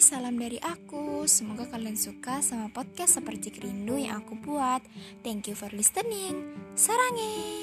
salam dari aku. Semoga kalian suka sama podcast seperti Kerindu yang aku buat. Thank you for listening. sarangin.